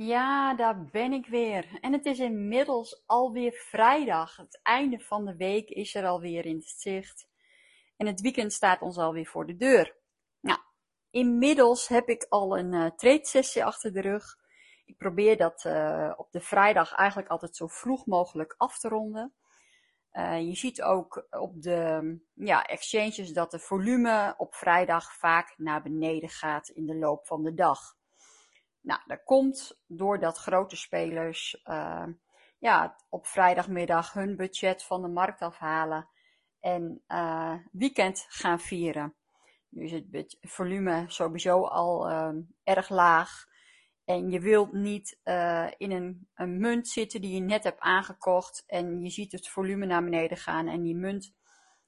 Ja, daar ben ik weer. En het is inmiddels alweer vrijdag. Het einde van de week is er alweer in het zicht. En het weekend staat ons alweer voor de deur. Nou, inmiddels heb ik al een uh, trade sessie achter de rug. Ik probeer dat uh, op de vrijdag eigenlijk altijd zo vroeg mogelijk af te ronden. Uh, je ziet ook op de ja, exchanges dat de volume op vrijdag vaak naar beneden gaat in de loop van de dag. Nou, dat komt doordat grote spelers uh, ja, op vrijdagmiddag hun budget van de markt afhalen en uh, weekend gaan vieren. Nu is het volume sowieso al uh, erg laag. En je wilt niet uh, in een, een, munt zitten die je net hebt aangekocht. En je ziet het volume naar beneden gaan. En die munt,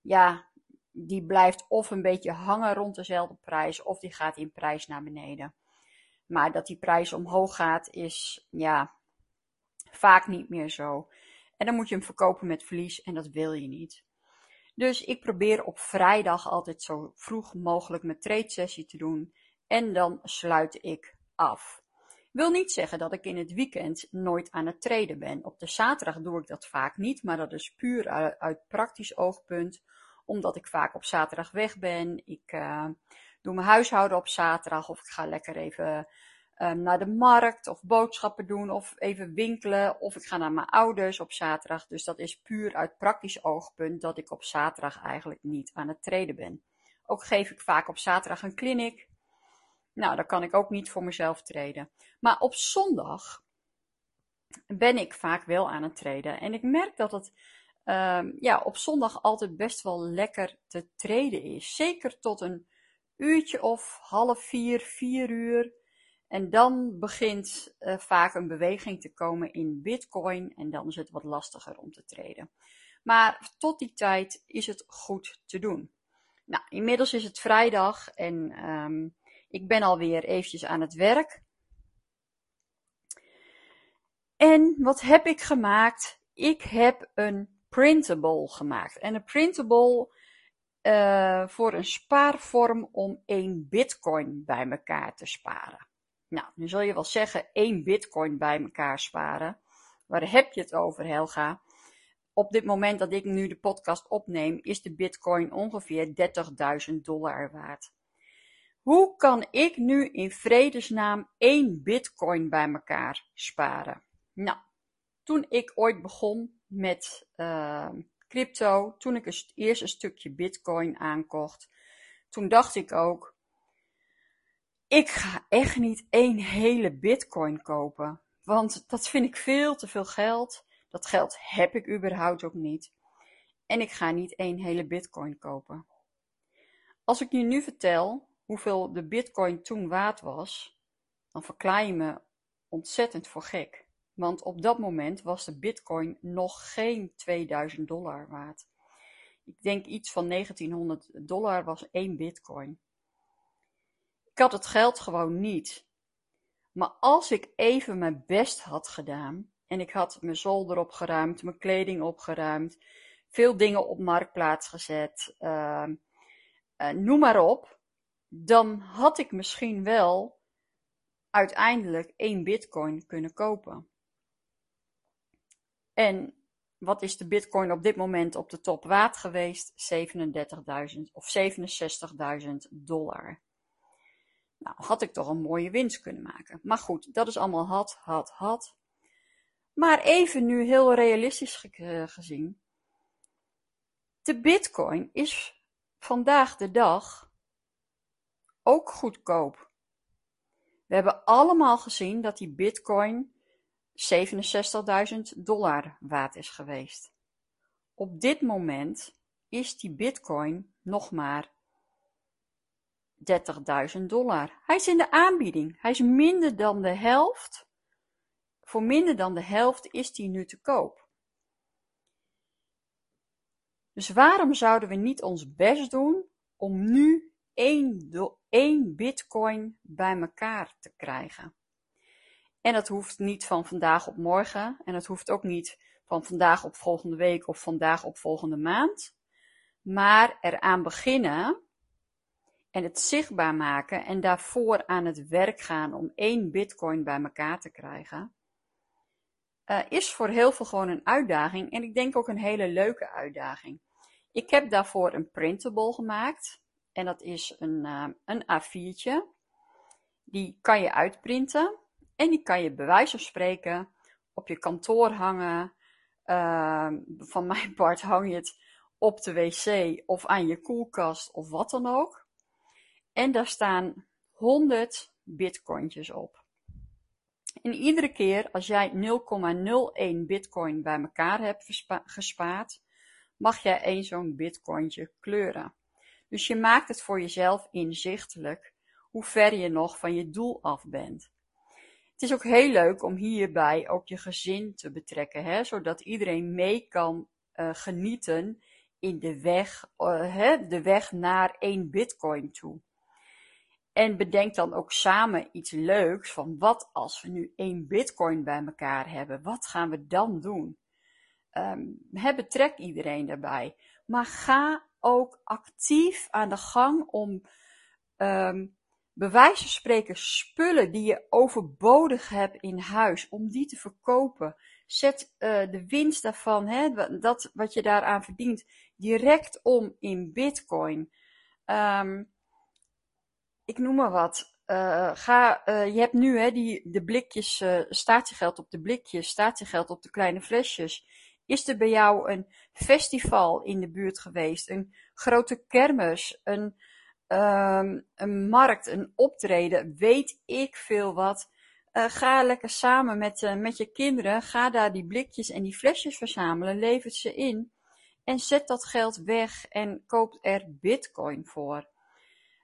ja, die blijft of een beetje hangen rond dezelfde prijs. Of die gaat in prijs naar beneden. Maar dat die prijs omhoog gaat, is ja, vaak niet meer zo. En dan moet je hem verkopen met verlies en dat wil je niet. Dus ik probeer op vrijdag altijd zo vroeg mogelijk mijn trade sessie te doen. En dan sluit ik af. Wil niet zeggen dat ik in het weekend nooit aan het traden ben. Op de zaterdag doe ik dat vaak niet, maar dat is puur uit, praktisch oogpunt. Omdat ik vaak op zaterdag weg ben. Ik uh, doe mijn huishouden op zaterdag of ik ga lekker even um, naar de markt of boodschappen doen of even winkelen of ik ga naar mijn ouders op zaterdag. Dus dat is puur uit praktisch oogpunt dat ik op zaterdag eigenlijk niet aan het treden ben. Ook geef ik vaak op zaterdag een clinic. Nou, dan kan ik ook niet voor mezelf treden. Maar op zondag ben ik vaak wel aan het treden. En ik merk dat het um, ja, op zondag altijd best wel lekker te treden is. Zeker tot een uurtje of half vier, vier uur. En dan begint uh, vaak een beweging te komen in Bitcoin en dan is het wat lastiger om te treden. Maar tot die tijd is het goed te doen. Nou, inmiddels is het vrijdag en um, ik ben alweer eventjes aan het werk. En wat heb ik gemaakt? Ik heb een printable gemaakt. En een printable uh, voor een spaarvorm om één bitcoin bij elkaar te sparen. Nou, nu zul je wel zeggen, één bitcoin bij elkaar sparen. Waar heb je het over, Helga? Op dit moment dat ik nu de podcast opneem, is de bitcoin ongeveer 30.000 dollar waard. Hoe kan ik nu in vredesnaam één bitcoin bij elkaar sparen? Nou, toen ik ooit begon met uh, crypto, toen ik eerst een stukje bitcoin aankocht, toen dacht ik ook, ik ga echt niet één hele bitcoin kopen. Want dat vind ik veel te veel geld. Dat geld heb ik überhaupt ook niet. En ik ga niet één hele bitcoin kopen. Als ik je nu vertel hoeveel de bitcoin toen waard was, dan verklaar je me ontzettend voor gek. Want op dat moment was de bitcoin nog geen 2000 dollar waard. Ik denk iets van 1900 dollar was één bitcoin. Ik had het geld gewoon niet. Maar als ik even mijn best had gedaan en ik had mijn zolder opgeruimd, mijn kleding opgeruimd, veel dingen op marktplaats gezet, uh, uh, noem maar op, dan had ik misschien wel uiteindelijk één bitcoin kunnen kopen. En wat is de bitcoin op dit moment op de top waard geweest? 37.000 of 67.000 dollar. Nou, had ik toch een mooie winst kunnen maken. Maar goed, dat is allemaal had, had, had. Maar even nu heel realistisch eh, gezien. De bitcoin is vandaag de dag ook goedkoop. We hebben allemaal gezien dat die bitcoin 67.000 dollar waard is geweest. Op dit moment is die bitcoin nog maar 30.000 dollar. Hij is in de aanbieding. Hij is minder dan de helft. Voor minder dan de helft is die nu te koop. Dus waarom zouden we niet ons best doen om nu één, één bitcoin bij elkaar te krijgen? En dat hoeft niet van vandaag op morgen. En dat hoeft ook niet van vandaag op volgende week of vandaag op volgende maand. Maar eraan beginnen en het zichtbaar maken en daarvoor aan het werk gaan om één bitcoin bij elkaar te krijgen, uh, is voor heel veel gewoon een uitdaging. En ik denk ook een hele leuke uitdaging. Ik heb daarvoor een printable gemaakt. En dat is een, uh, een A4'tje. Die kan je uitprinten. En die kan je bij wijze spreken op je kantoor hangen. Uh, van mijn part hang je het op de wc of aan je koelkast of wat dan ook. En daar staan 100 bitcointjes op. En iedere keer als jij 0,01 bitcoin bij elkaar hebt gespaard, mag jij één zo'n bitcointje kleuren. Dus je maakt het voor jezelf inzichtelijk hoe ver je nog van je doel af bent. Het is ook heel leuk om hierbij ook je gezin te betrekken, hè, zodat iedereen mee kan uh, genieten in de weg, uh, hè, de weg naar één bitcoin toe. En bedenk dan ook samen iets leuks van wat als we nu één bitcoin bij elkaar hebben, wat gaan we dan doen? Um, betrek iedereen daarbij. Maar ga ook actief aan de gang om um, bij van spreken spullen die je overbodig hebt in huis, om die te verkopen. Zet uh, de winst daarvan, hè, dat wat je daaraan verdient, direct om in bitcoin. Um, ik noem maar wat. Uh, ga, uh, je hebt nu hè, die, de blikjes, uh, statiegeld op de blikjes, statiegeld op de kleine flesjes. Is er bij jou een festival in de buurt geweest? Een grote kermis? Een, um, een markt? Een optreden? Weet ik veel wat? ga lekker samen met, met je kinderen. Ga daar die blikjes en die flesjes verzamelen. Lever ze in. En zet dat geld weg en koop er bitcoin voor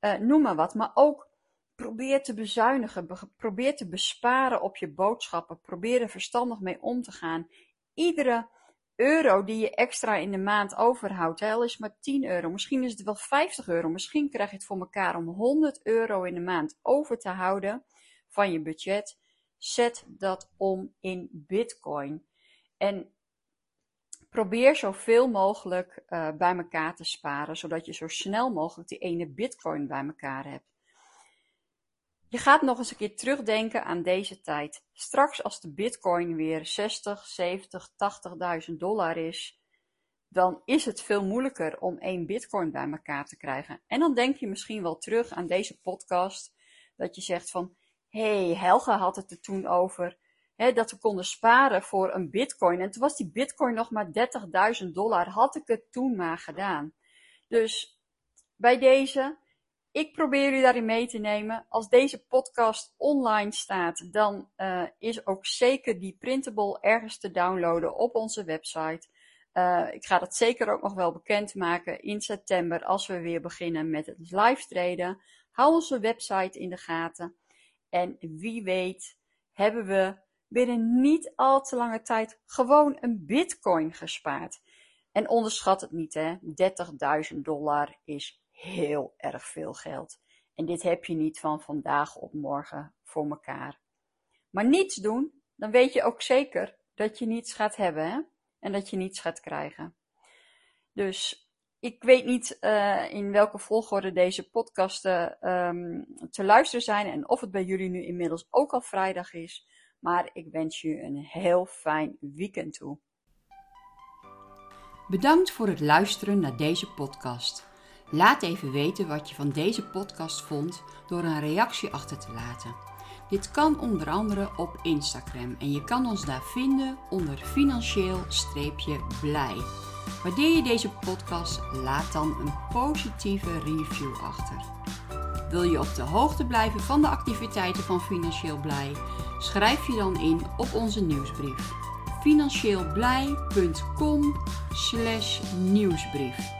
uh, noem maar wat. Maar ook probeer te bezuinigen, probeer te besparen op je boodschappen, probeer er verstandig mee om te gaan. Iedere euro die je extra in de maand overhoudt, hè, is maar 10 euro, misschien is het wel 50 euro, misschien krijg je het voor elkaar om 100 euro in de maand over te houden van je budget. Zet dat om in bitcoin. En probeer zoveel mogelijk uh, bij elkaar te sparen, zodat je zo snel mogelijk die ene bitcoin bij elkaar hebt. Je gaat nog eens een keer terugdenken aan deze tijd. Straks als de bitcoin weer 60, 70, 80.000 dollar is, dan is het veel moeilijker om één bitcoin bij elkaar te krijgen. En dan denk je misschien wel terug aan deze podcast, dat je zegt van, hey, Helga had het er toen over hè, dat we konden sparen voor een bitcoin. En toen was die bitcoin nog maar 30.000 dollar. Had ik het toen maar gedaan. Dus bij deze, ik probeer jullie daarin mee te nemen. Als deze podcast online staat, dan uh, is ook zeker die printable ergens te downloaden op onze website. Uh, ik ga dat zeker ook nog wel bekendmaken in september als we weer beginnen met het live traden. Hou onze website in de gaten. En wie weet hebben we binnen niet al te lange tijd gewoon een bitcoin gespaard. En onderschat het niet, hè. 30.000 dollar is heel erg veel geld. En dit heb je niet van vandaag op morgen voor elkaar. Maar niets doen, dan weet je ook zeker dat je niets gaat hebben, hè. En dat je niets gaat krijgen. Dus ik weet niet uh, in welke volgorde deze podcasten um, te luisteren zijn en of het bij jullie nu inmiddels ook al vrijdag is. Maar ik wens je een heel fijn weekend toe. Bedankt voor het luisteren naar deze podcast. Laat even weten wat je van deze podcast vond door een reactie achter te laten. Dit kan onder andere op Instagram en je kan ons daar vinden onder financieel-blij. Waardeer je deze podcast, laat dan een positieve review achter. Wil je op de hoogte blijven van de activiteiten van Financieel Blij? Schrijf je dan in op onze nieuwsbrief. Financieelblij.com nieuwsbrief.